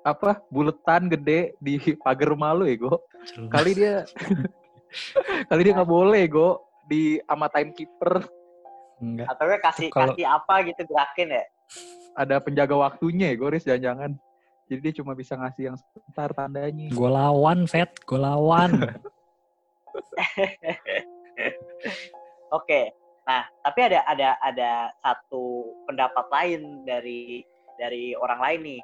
Speaker 2: apa buletan gede di pagar rumah lu ya Go.
Speaker 3: Jelas.
Speaker 2: Kali dia kali dia nggak boleh Go di ama timekeeper
Speaker 3: Enggak.
Speaker 1: atau gue kasih
Speaker 3: Kalau-
Speaker 1: kasih apa gitu gerakin ya
Speaker 2: ada penjaga waktunya ya Go Riz jangan-jangan. Jadi dia cuma bisa ngasih yang sebentar tandanya.
Speaker 3: Gue lawan, Fat. Gue lawan.
Speaker 1: Oke. Nah, tapi ada ada ada satu pendapat lain dari dari orang lain nih.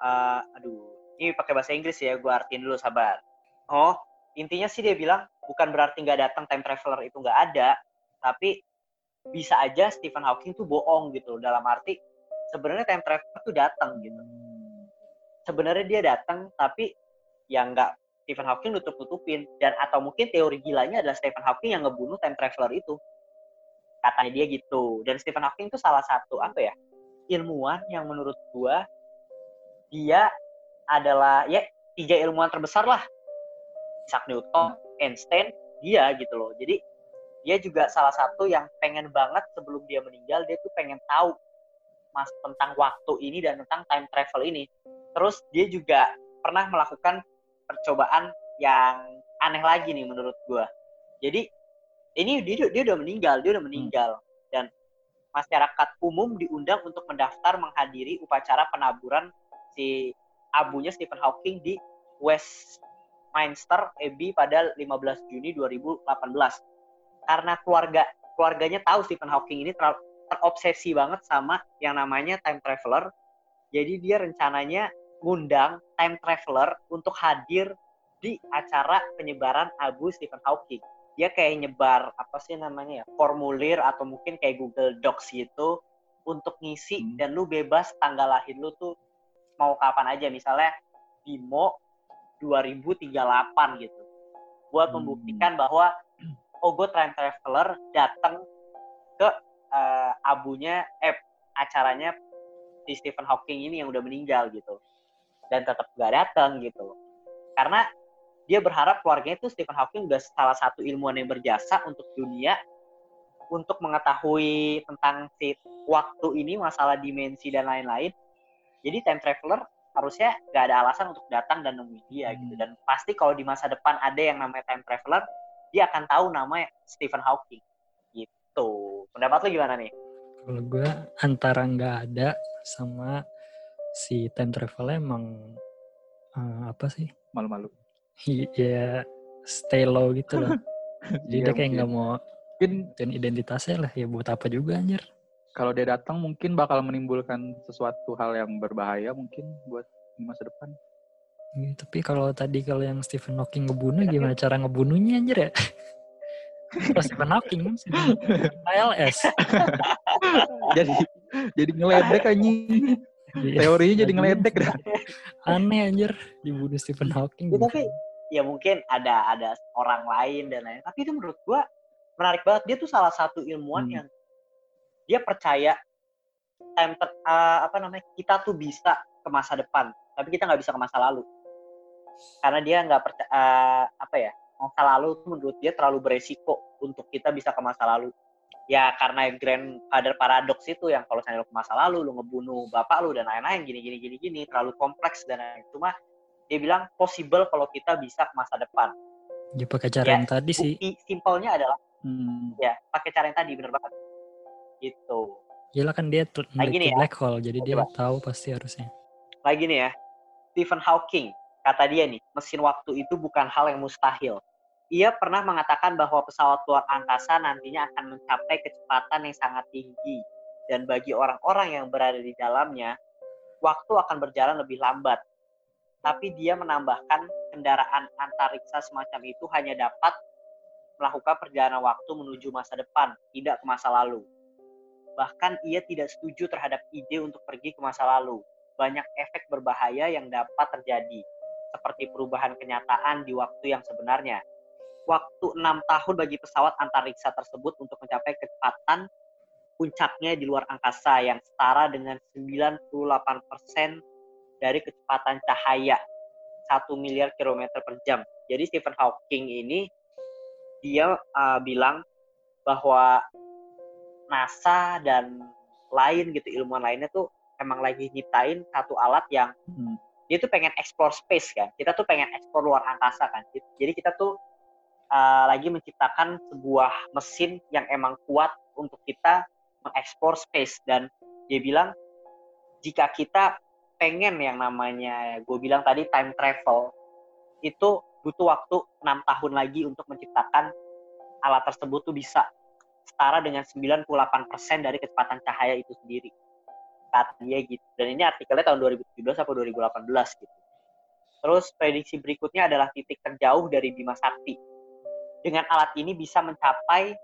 Speaker 1: Eh, aduh, ini pakai bahasa Inggris ya, gue artiin dulu sabar. Oh, intinya sih dia bilang bukan berarti nggak datang time traveler itu nggak ada, tapi bisa aja Stephen Hawking tuh bohong gitu. Dalam arti sebenarnya time traveler tuh datang gitu. Sebenarnya dia datang, tapi yang nggak Stephen Hawking nutup-nutupin dan atau mungkin teori gilanya adalah Stephen Hawking yang ngebunuh time traveler itu katanya dia gitu dan Stephen Hawking itu salah satu apa ya ilmuwan yang menurut gua dia adalah ya tiga ilmuwan terbesar lah Isaac Newton, Einstein, dia gitu loh. Jadi dia juga salah satu yang pengen banget sebelum dia meninggal dia tuh pengen tahu mas tentang waktu ini dan tentang time travel ini. Terus dia juga pernah melakukan percobaan yang aneh lagi nih menurut gua. Jadi ini dia, dia udah meninggal, dia udah meninggal dan masyarakat umum diundang untuk mendaftar menghadiri upacara penaburan si abunya Stephen Hawking di Westminster Abbey pada 15 Juni 2018. Karena keluarga keluarganya tahu Stephen Hawking ini ter terobsesi banget sama yang namanya time traveler. Jadi dia rencananya ngundang time traveler untuk hadir di acara penyebaran abu Stephen Hawking. Dia kayak nyebar apa sih namanya ya formulir atau mungkin kayak Google Docs gitu untuk ngisi hmm. dan lu bebas tanggal lahir lu tuh mau kapan aja misalnya Bimo 2038 gitu buat hmm. membuktikan bahwa oh gue time traveler datang ke uh, abunya eh acaranya si Stephen Hawking ini yang udah meninggal gitu. Dan tetap gak datang gitu. Karena dia berharap keluarganya itu Stephen Hawking udah salah satu ilmuwan yang berjasa untuk dunia untuk mengetahui tentang si waktu ini masalah dimensi dan lain-lain. Jadi time traveler harusnya nggak ada alasan untuk datang dan nemuin dia hmm. gitu dan pasti kalau di masa depan ada yang namanya time traveler dia akan tahu nama Stephen Hawking. Gitu. Pendapat lu gimana nih?
Speaker 3: Kalau gue antara nggak ada sama si time traveler emang uh, apa sih?
Speaker 2: Malu-malu.
Speaker 3: Ya stay low gitu loh jadi iya, dia kayak nggak mau mungkin dan identitasnya lah. Ya buat apa juga anjir.
Speaker 2: kalau dia datang mungkin bakal menimbulkan sesuatu hal yang berbahaya mungkin buat di masa depan.
Speaker 3: Ya, tapi kalau tadi kalau yang Stephen Hawking ngebunuh gimana cara ngebunuhnya anjir ya? Kalau Stephen Hawking ALS.
Speaker 2: jadi jadi ngeledek anjing. Iya. Teorinya jadi ngeledek dah.
Speaker 3: Aneh anjir dibunuh Stephen Hawking.
Speaker 1: Ya, tapi ya mungkin ada ada orang lain dan lain. Tapi itu menurut gua menarik banget. Dia tuh salah satu ilmuwan hmm. yang dia percaya time uh, apa namanya kita tuh bisa ke masa depan tapi kita nggak bisa ke masa lalu karena dia nggak percaya uh, apa ya masa lalu tuh menurut dia terlalu beresiko untuk kita bisa ke masa lalu ya karena grandfather paradox itu yang kalau misalnya lu ke masa lalu lu ngebunuh bapak lu dan lain-lain gini gini gini gini terlalu kompleks dan lain-lain cuma dia bilang possible kalau kita bisa ke masa depan
Speaker 3: ya pakai cara ya, yang tadi sih
Speaker 1: simpelnya adalah hmm. ya pakai cara yang tadi bener banget Gitu.
Speaker 3: Gila kan dia lagi nih ya. black hole, jadi dia tahu pasti harusnya.
Speaker 1: Lagi nih ya, Stephen Hawking, kata dia nih, mesin waktu itu bukan hal yang mustahil. Ia pernah mengatakan bahwa pesawat luar angkasa nantinya akan mencapai kecepatan yang sangat tinggi. Dan bagi orang-orang yang berada di dalamnya, waktu akan berjalan lebih lambat. Tapi dia menambahkan kendaraan antariksa semacam itu hanya dapat melakukan perjalanan waktu menuju masa depan, tidak ke masa lalu. Bahkan ia tidak setuju terhadap ide untuk pergi ke masa lalu. Banyak efek berbahaya yang dapat terjadi, seperti perubahan kenyataan di waktu yang sebenarnya. Waktu enam tahun bagi pesawat antariksa tersebut untuk mencapai kecepatan puncaknya di luar angkasa yang setara dengan 98% dari kecepatan cahaya 1 miliar kilometer per jam. Jadi Stephen Hawking ini dia uh, bilang bahwa NASA dan lain gitu ilmuwan lainnya tuh emang lagi nyiptain satu alat yang hmm. Dia tuh pengen explore space kan. Kita tuh pengen explore luar angkasa kan. Jadi kita tuh uh, lagi menciptakan sebuah mesin yang emang kuat untuk kita mengeksplor space. Dan dia bilang jika kita pengen yang namanya gue bilang tadi time travel itu butuh waktu enam tahun lagi untuk menciptakan alat tersebut tuh bisa setara dengan 98% dari kecepatan cahaya itu sendiri. Kata dia gitu. Dan ini artikelnya tahun 2017 atau 2018 gitu. Terus prediksi berikutnya adalah titik terjauh dari Bima Sakti. Dengan alat ini bisa mencapai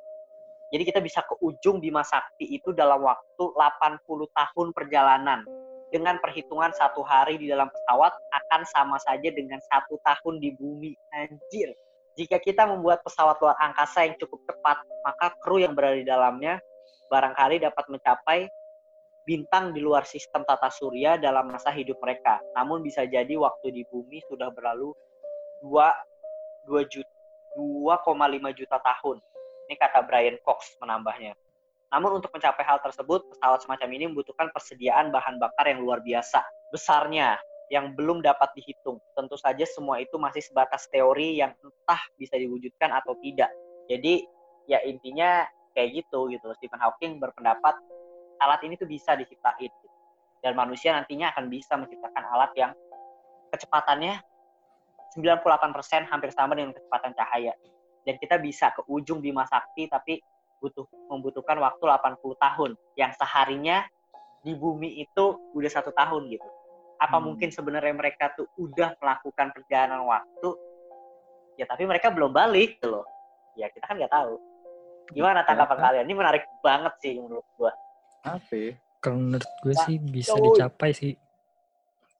Speaker 1: jadi kita bisa ke ujung Bima Sakti itu dalam waktu 80 tahun perjalanan dengan perhitungan satu hari di dalam pesawat akan sama saja dengan satu tahun di bumi. Anjir. Jika kita membuat pesawat luar angkasa yang cukup cepat, maka kru yang berada di dalamnya barangkali dapat mencapai bintang di luar sistem tata surya dalam masa hidup mereka. Namun bisa jadi waktu di bumi sudah berlalu 2 2 juta 2,5 juta tahun. Ini kata Brian Cox menambahnya. Namun untuk mencapai hal tersebut, pesawat semacam ini membutuhkan persediaan bahan bakar yang luar biasa. Besarnya, yang belum dapat dihitung. Tentu saja semua itu masih sebatas teori yang entah bisa diwujudkan atau tidak. Jadi ya intinya kayak gitu gitu. Stephen Hawking berpendapat alat ini tuh bisa diciptain. Gitu. Dan manusia nantinya akan bisa menciptakan alat yang kecepatannya 98% hampir sama dengan kecepatan cahaya. Dan kita bisa ke ujung Bima Sakti tapi butuh membutuhkan waktu 80 tahun. Yang seharinya di bumi itu udah satu tahun gitu apa hmm. mungkin sebenarnya mereka tuh udah melakukan perjalanan waktu ya tapi mereka belum balik gitu loh ya kita kan nggak tahu gimana iya, tanggapan kalian ini menarik banget sih menurut gua
Speaker 2: apa
Speaker 3: kalau menurut gue nah, sih bisa dicapai sih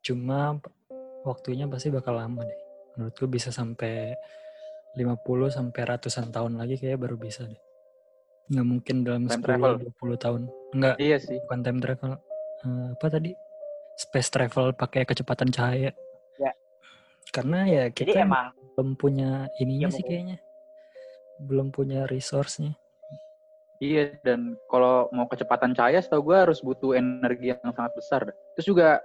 Speaker 3: cuma waktunya pasti bakal lama deh menurut gue bisa sampai 50 sampai ratusan tahun lagi kayak baru bisa deh nggak mungkin dalam time 10 travel. 20 tahun enggak
Speaker 2: iya sih
Speaker 3: bukan time travel uh, apa tadi space travel pakai kecepatan cahaya.
Speaker 1: Ya.
Speaker 3: Karena ya kita
Speaker 1: Jadi emang
Speaker 3: belum punya ininya ya, sih kayaknya. Belum punya resource-nya.
Speaker 2: Iya, dan kalau mau kecepatan cahaya, setahu gue harus butuh energi yang sangat besar. Terus juga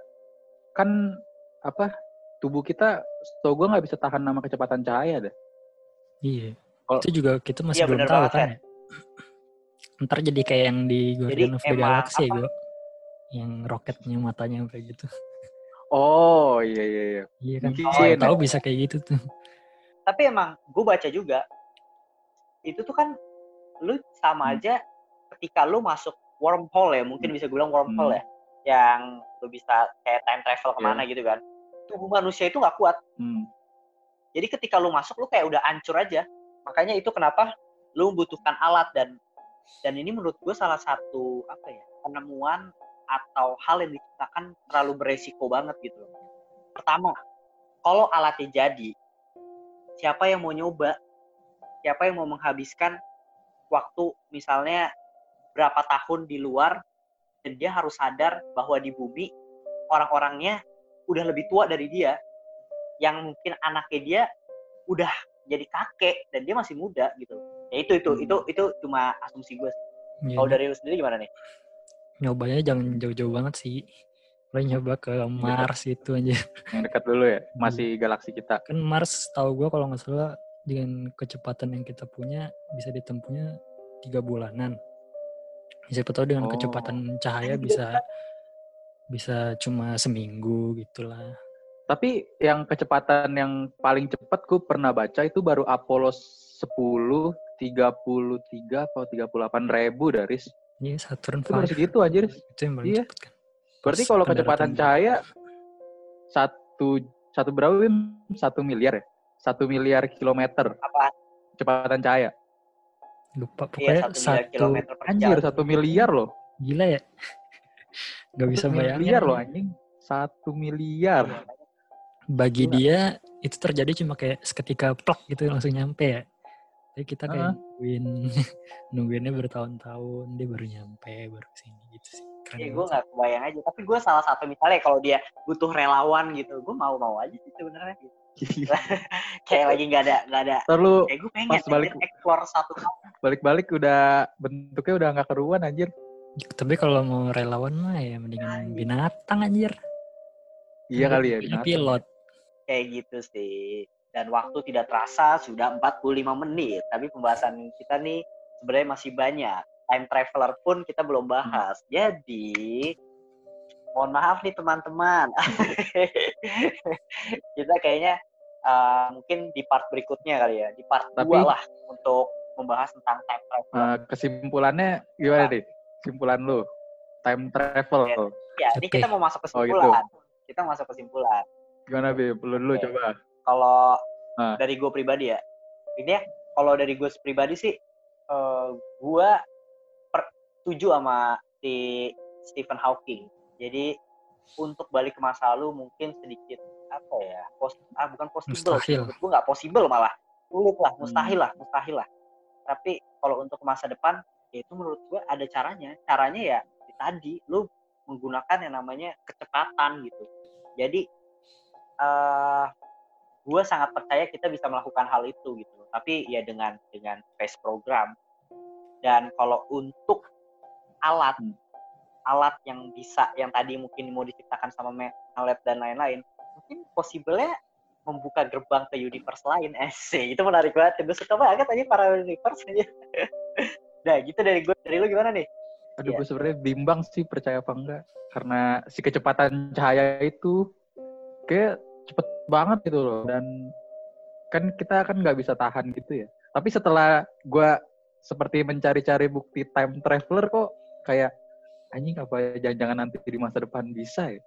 Speaker 2: kan apa tubuh kita, setahu gue nggak bisa tahan nama kecepatan cahaya deh.
Speaker 3: Iya. Kalo, itu juga kita masih iya, belum tahu kan. Ya. Ntar jadi kayak yang di Guardian of the Galaxy ya, gue yang roketnya matanya kayak gitu.
Speaker 2: Oh iya iya iya.
Speaker 3: Iya kan. Mungkin tahu bisa kayak gitu tuh.
Speaker 1: Tapi emang gue baca juga itu tuh kan lu sama hmm. aja ketika lu masuk wormhole ya mungkin hmm. bisa gue bilang wormhole hmm. ya yang lu bisa kayak time travel iya. ke mana yeah. gitu kan tubuh manusia itu nggak kuat hmm. jadi ketika lu masuk lu kayak udah hancur aja makanya itu kenapa lu membutuhkan alat dan dan ini menurut gue salah satu apa ya penemuan atau hal yang diciptakan terlalu beresiko banget gitu Pertama, kalau alatnya jadi, siapa yang mau nyoba? Siapa yang mau menghabiskan waktu misalnya berapa tahun di luar dan dia harus sadar bahwa di bumi orang-orangnya udah lebih tua dari dia yang mungkin anaknya dia udah jadi kakek dan dia masih muda gitu ya itu itu hmm. itu itu cuma asumsi gue sih yeah. kalau dari lu sendiri gimana nih
Speaker 3: nyobanya jangan jauh-jauh banget sih Mulai nyoba ke Mars itu aja.
Speaker 2: Yang dekat dulu ya, masih hmm. galaksi kita.
Speaker 3: Kan Mars tahu gue kalau nggak salah dengan kecepatan yang kita punya bisa ditempuhnya tiga bulanan. Siapa tahu dengan oh. kecepatan cahaya bisa bisa cuma seminggu gitulah.
Speaker 2: Tapi yang kecepatan yang paling cepat ku pernah baca itu baru Apollo 10 33 atau 38 ribu dari
Speaker 3: Iya, Saturn
Speaker 2: itu baru segitu aja, Itu yang paling iya. cepet kan. Berarti kalau kecepatan cahaya satu satu berapa Wim? Satu miliar ya? Satu miliar kilometer.
Speaker 1: Apa?
Speaker 2: Kecepatan cahaya.
Speaker 3: Lupa iya, pokoknya iya, satu,
Speaker 2: kilometer per anjir satu miliar loh.
Speaker 3: Gila ya. Gak bisa bayangin.
Speaker 2: miliar loh anjing. Satu miliar.
Speaker 3: Bagi Gila. dia itu terjadi cuma kayak seketika plak gitu langsung nyampe ya. Jadi kita kayak uh. nungguin nungguinnya bertahun-tahun dia baru nyampe baru sini gitu sih.
Speaker 1: Keren ya gue nggak kebayang aja. Tapi gue salah satu misalnya kalau dia butuh relawan gitu, gue mau mau aja sih sebenarnya. Gitu. kayak lagi nggak ada nggak ada.
Speaker 2: Terlalu
Speaker 1: kayak gue pengen pas balik explore satu
Speaker 2: Balik-balik udah bentuknya udah nggak keruan anjir.
Speaker 3: Tapi kalau mau relawan mah ya mendingan binatang anjir.
Speaker 2: Iya kali ya binatang.
Speaker 3: Pilot.
Speaker 1: Kayak gitu sih dan waktu tidak terasa sudah 45 menit. Tapi pembahasan kita nih sebenarnya masih banyak. Time traveler pun kita belum bahas. Hmm. Jadi mohon maaf nih teman-teman. kita kayaknya uh, mungkin di part berikutnya kali ya, di part Tapi, 2 lah untuk membahas tentang time travel. Uh,
Speaker 2: kesimpulannya gimana nih? Kesimpulan lu? Time travel.
Speaker 1: Ya, ya ini kita mau masuk kesimpulan. Oh, gitu. Kita masuk kesimpulan.
Speaker 2: Gimana, Bi? Perlu dulu okay. coba
Speaker 1: kalau uh. dari gue pribadi ya ini ya kalau dari gue pribadi sih uh, eh, gue setuju sama si Stephen Hawking jadi untuk balik ke masa lalu mungkin sedikit apa ya pos ah bukan possible
Speaker 3: Mustahil.
Speaker 1: gue nggak possible malah sulit lah mustahil
Speaker 2: Hmm.
Speaker 1: lah mustahil lah tapi kalau untuk masa depan ya itu menurut gue ada caranya caranya ya di tadi lu menggunakan yang namanya kecepatan gitu jadi eh gue sangat percaya kita bisa melakukan hal itu gitu tapi ya dengan dengan space program dan kalau untuk alat
Speaker 2: Hmm.
Speaker 1: Alat yang bisa yang tadi mungkin mau diciptakan sama Malet dan lain-lain mungkin possible-nya membuka gerbang ke universe lain eh sih itu menarik banget gue suka banget aja para universe aja nah gitu dari gue dari lu gimana nih
Speaker 2: Aduh,
Speaker 1: Iya.
Speaker 2: gue sebenarnya bimbang sih percaya apa enggak. Karena si kecepatan cahaya itu kayak cepet banget gitu loh. Dan kan kita kan nggak bisa tahan gitu ya. Tapi setelah gue seperti mencari-cari bukti time traveler kok kayak anjing apa jangan-jangan nanti di masa depan bisa ya.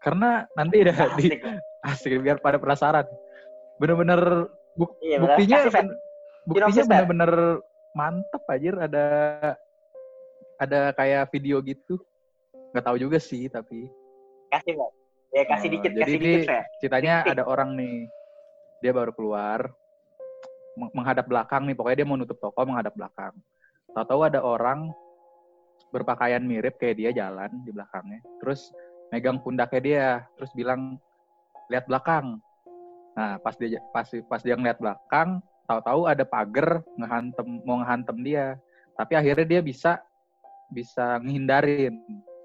Speaker 2: Karena nanti udah di
Speaker 1: Asik.
Speaker 2: asik biar pada penasaran. Bener-bener buk-
Speaker 1: Iya,
Speaker 2: buktinya
Speaker 1: Kasih, Fer.
Speaker 2: ben- buktinya bener-bener mantep anjir ada ada kayak video gitu. Nggak tahu juga sih tapi
Speaker 1: kasih Pak. ya kasih
Speaker 2: Oh,
Speaker 1: dikit
Speaker 2: jadi
Speaker 1: kasih
Speaker 2: ini
Speaker 1: dikit Fer.
Speaker 2: ceritanya
Speaker 1: Dikit.
Speaker 2: ada orang nih dia baru keluar meng- menghadap belakang nih pokoknya dia mau nutup toko menghadap belakang tahu-tahu ada orang berpakaian mirip kayak dia jalan di belakangnya terus megang pundaknya dia terus bilang lihat belakang nah pas dia pas pas dia ngeliat belakang tahu-tahu ada pagar ngehantem mau ngehantem dia tapi akhirnya dia bisa bisa ngehindarin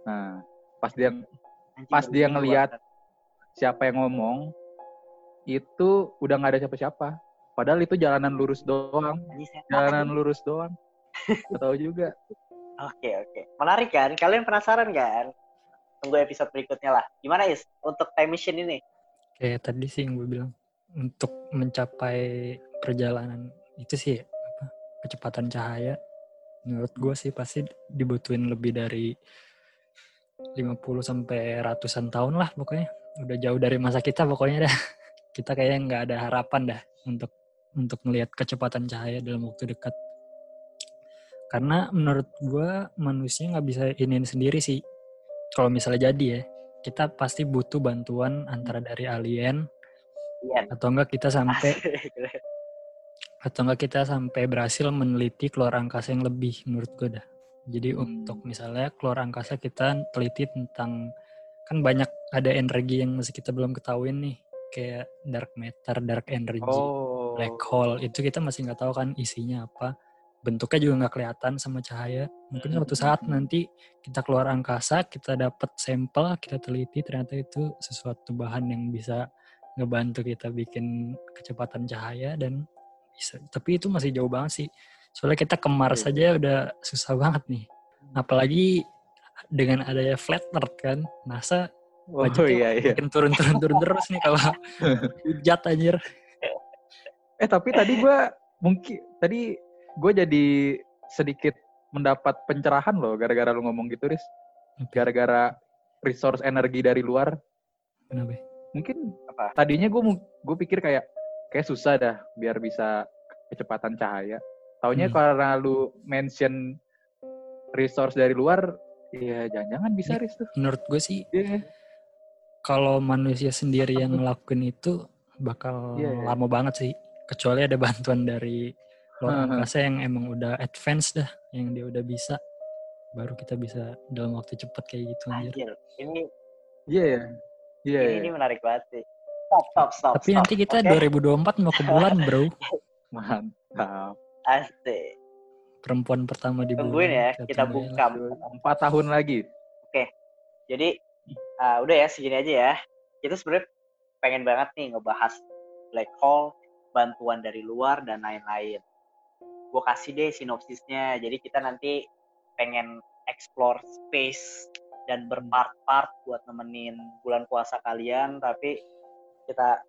Speaker 2: nah pas dia pas dia
Speaker 1: banget.
Speaker 2: siapa yang ngomong itu udah nggak ada siapa-siapa. Padahal itu jalanan lurus doang, jalanan lurus doang. Gak tahu juga.
Speaker 1: Oke oke. Menarik kan? Kalian penasaran kan? Tunggu episode berikutnya lah. Gimana Is? Untuk time machine ini?
Speaker 3: Kayak tadi sih yang gue bilang untuk mencapai perjalanan itu sih apa kecepatan cahaya menurut gue sih pasti dibutuhin lebih dari 50 sampai ratusan tahun lah pokoknya udah jauh dari masa kita pokoknya dah kita kayaknya nggak ada harapan dah untuk untuk melihat kecepatan cahaya dalam waktu dekat karena menurut gue manusia nggak bisa iniin sendiri sih kalau misalnya jadi ya kita pasti butuh bantuan antara dari alien
Speaker 1: Iya.
Speaker 3: atau enggak kita sampai atau enggak kita sampai berhasil meneliti keluar angkasa yang lebih menurut gue dah. Jadi
Speaker 2: Hmm.
Speaker 3: untuk misalnya keluar angkasa kita teliti tentang kan banyak ada energi yang masih kita belum ketahuin nih kayak dark matter, dark energy,
Speaker 2: Oh.
Speaker 3: black hole itu kita masih nggak tahu kan isinya apa. Bentuknya juga nggak kelihatan sama cahaya. Mungkin
Speaker 2: Hmm.
Speaker 3: suatu saat nanti kita keluar angkasa, kita dapat sampel, kita teliti ternyata itu sesuatu bahan yang bisa ngebantu kita bikin kecepatan cahaya dan bisa. Tapi itu masih jauh banget sih. Soalnya kita ke Mars
Speaker 2: Iya.
Speaker 3: saja udah susah banget nih. Apalagi dengan adanya flat earth kan, NASA
Speaker 2: Oh
Speaker 3: budgetnya
Speaker 2: iya iya.
Speaker 3: makin turun-turun-turun terus nih kalau hujat anjir.
Speaker 2: Eh tapi tadi gua mungkin tadi gue jadi sedikit mendapat pencerahan loh gara-gara lu ngomong gitu, Riz. Gara-gara resource energi dari luar.
Speaker 3: Kenapa?
Speaker 2: Mungkin
Speaker 1: Apa?
Speaker 2: tadinya gue gue pikir kayak kayak susah dah biar bisa kecepatan cahaya. Taunya
Speaker 3: Hmm.
Speaker 2: karena lu mention resource dari luar, ya jangan-jangan bisa. Riz tuh.
Speaker 3: Menurut gue sih
Speaker 2: Iya.
Speaker 3: kalau manusia sendiri yang ngelakuin itu bakal
Speaker 2: Iya, iya.
Speaker 3: lama banget sih. Kecuali ada bantuan dari
Speaker 2: Heeh.
Speaker 3: angkasa yang emang udah advance dah, yang dia udah bisa. Baru kita bisa dalam waktu cepat kayak gitu anjir.
Speaker 1: Anjir. Ini
Speaker 2: Iya ya. Iya.
Speaker 1: ini,
Speaker 2: iya.
Speaker 1: ini menarik banget sih. Stop stop stop.
Speaker 3: Tapi
Speaker 1: stop.
Speaker 3: nanti kita
Speaker 1: Oke?
Speaker 3: 2024 mau ke bulan, bro.
Speaker 2: Mantap.
Speaker 1: Asik.
Speaker 3: Perempuan pertama di
Speaker 1: Tungguin ya,
Speaker 3: bulan.
Speaker 1: kita bungkam.
Speaker 2: Empat tahun lagi.
Speaker 1: Jadi ah, udah ya segini aja ya. Kita sebenarnya pengen banget nih ngebahas black hole, bantuan dari luar dan lain-lain. Gue kasih deh sinopsisnya. Jadi kita nanti pengen explore space dan berpart-part buat nemenin bulan puasa kalian. Tapi kita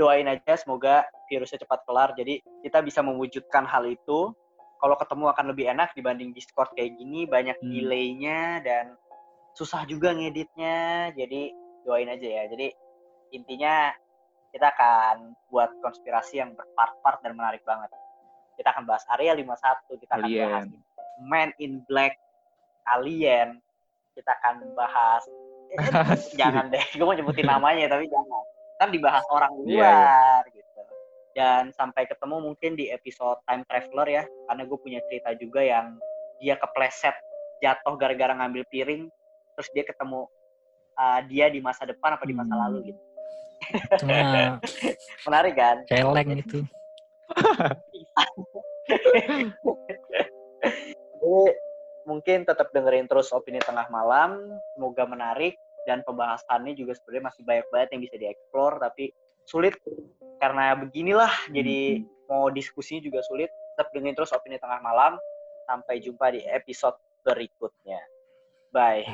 Speaker 1: doain aja semoga virusnya cepat kelar. Jadi kita bisa mewujudkan hal itu. Kalau ketemu akan lebih enak dibanding Discord kayak gini, banyak
Speaker 2: Hmm.
Speaker 1: delaynya dan susah juga ngeditnya. Jadi doain aja ya. Jadi intinya kita akan buat konspirasi yang berpart-part dan menarik banget. Kita akan bahas Area 51, kita akan
Speaker 2: Alien.
Speaker 1: bahas Man in Black, Alien, kita akan bahas jangan deh, gue mau nyebutin namanya tapi jangan. Kan dibahas orang
Speaker 2: Iya,
Speaker 1: luar gitu. Dan sampai ketemu mungkin di episode Time Traveler ya, karena gue punya cerita juga yang dia kepleset jatuh gara-gara ngambil piring, terus dia ketemu uh, dia di masa depan apa di masa
Speaker 3: Hmm.
Speaker 1: lalu gitu.
Speaker 3: Cuma
Speaker 1: Menarik kan?
Speaker 3: celeng itu.
Speaker 1: Jadi mungkin tetap dengerin terus opini tengah malam, semoga menarik dan pembahasannya juga sebenarnya masih banyak banget yang bisa dieksplor tapi sulit karena beginilah jadi mau diskusinya juga sulit. Tetap dengerin terus opini tengah malam. Sampai jumpa di episode berikutnya. Bye.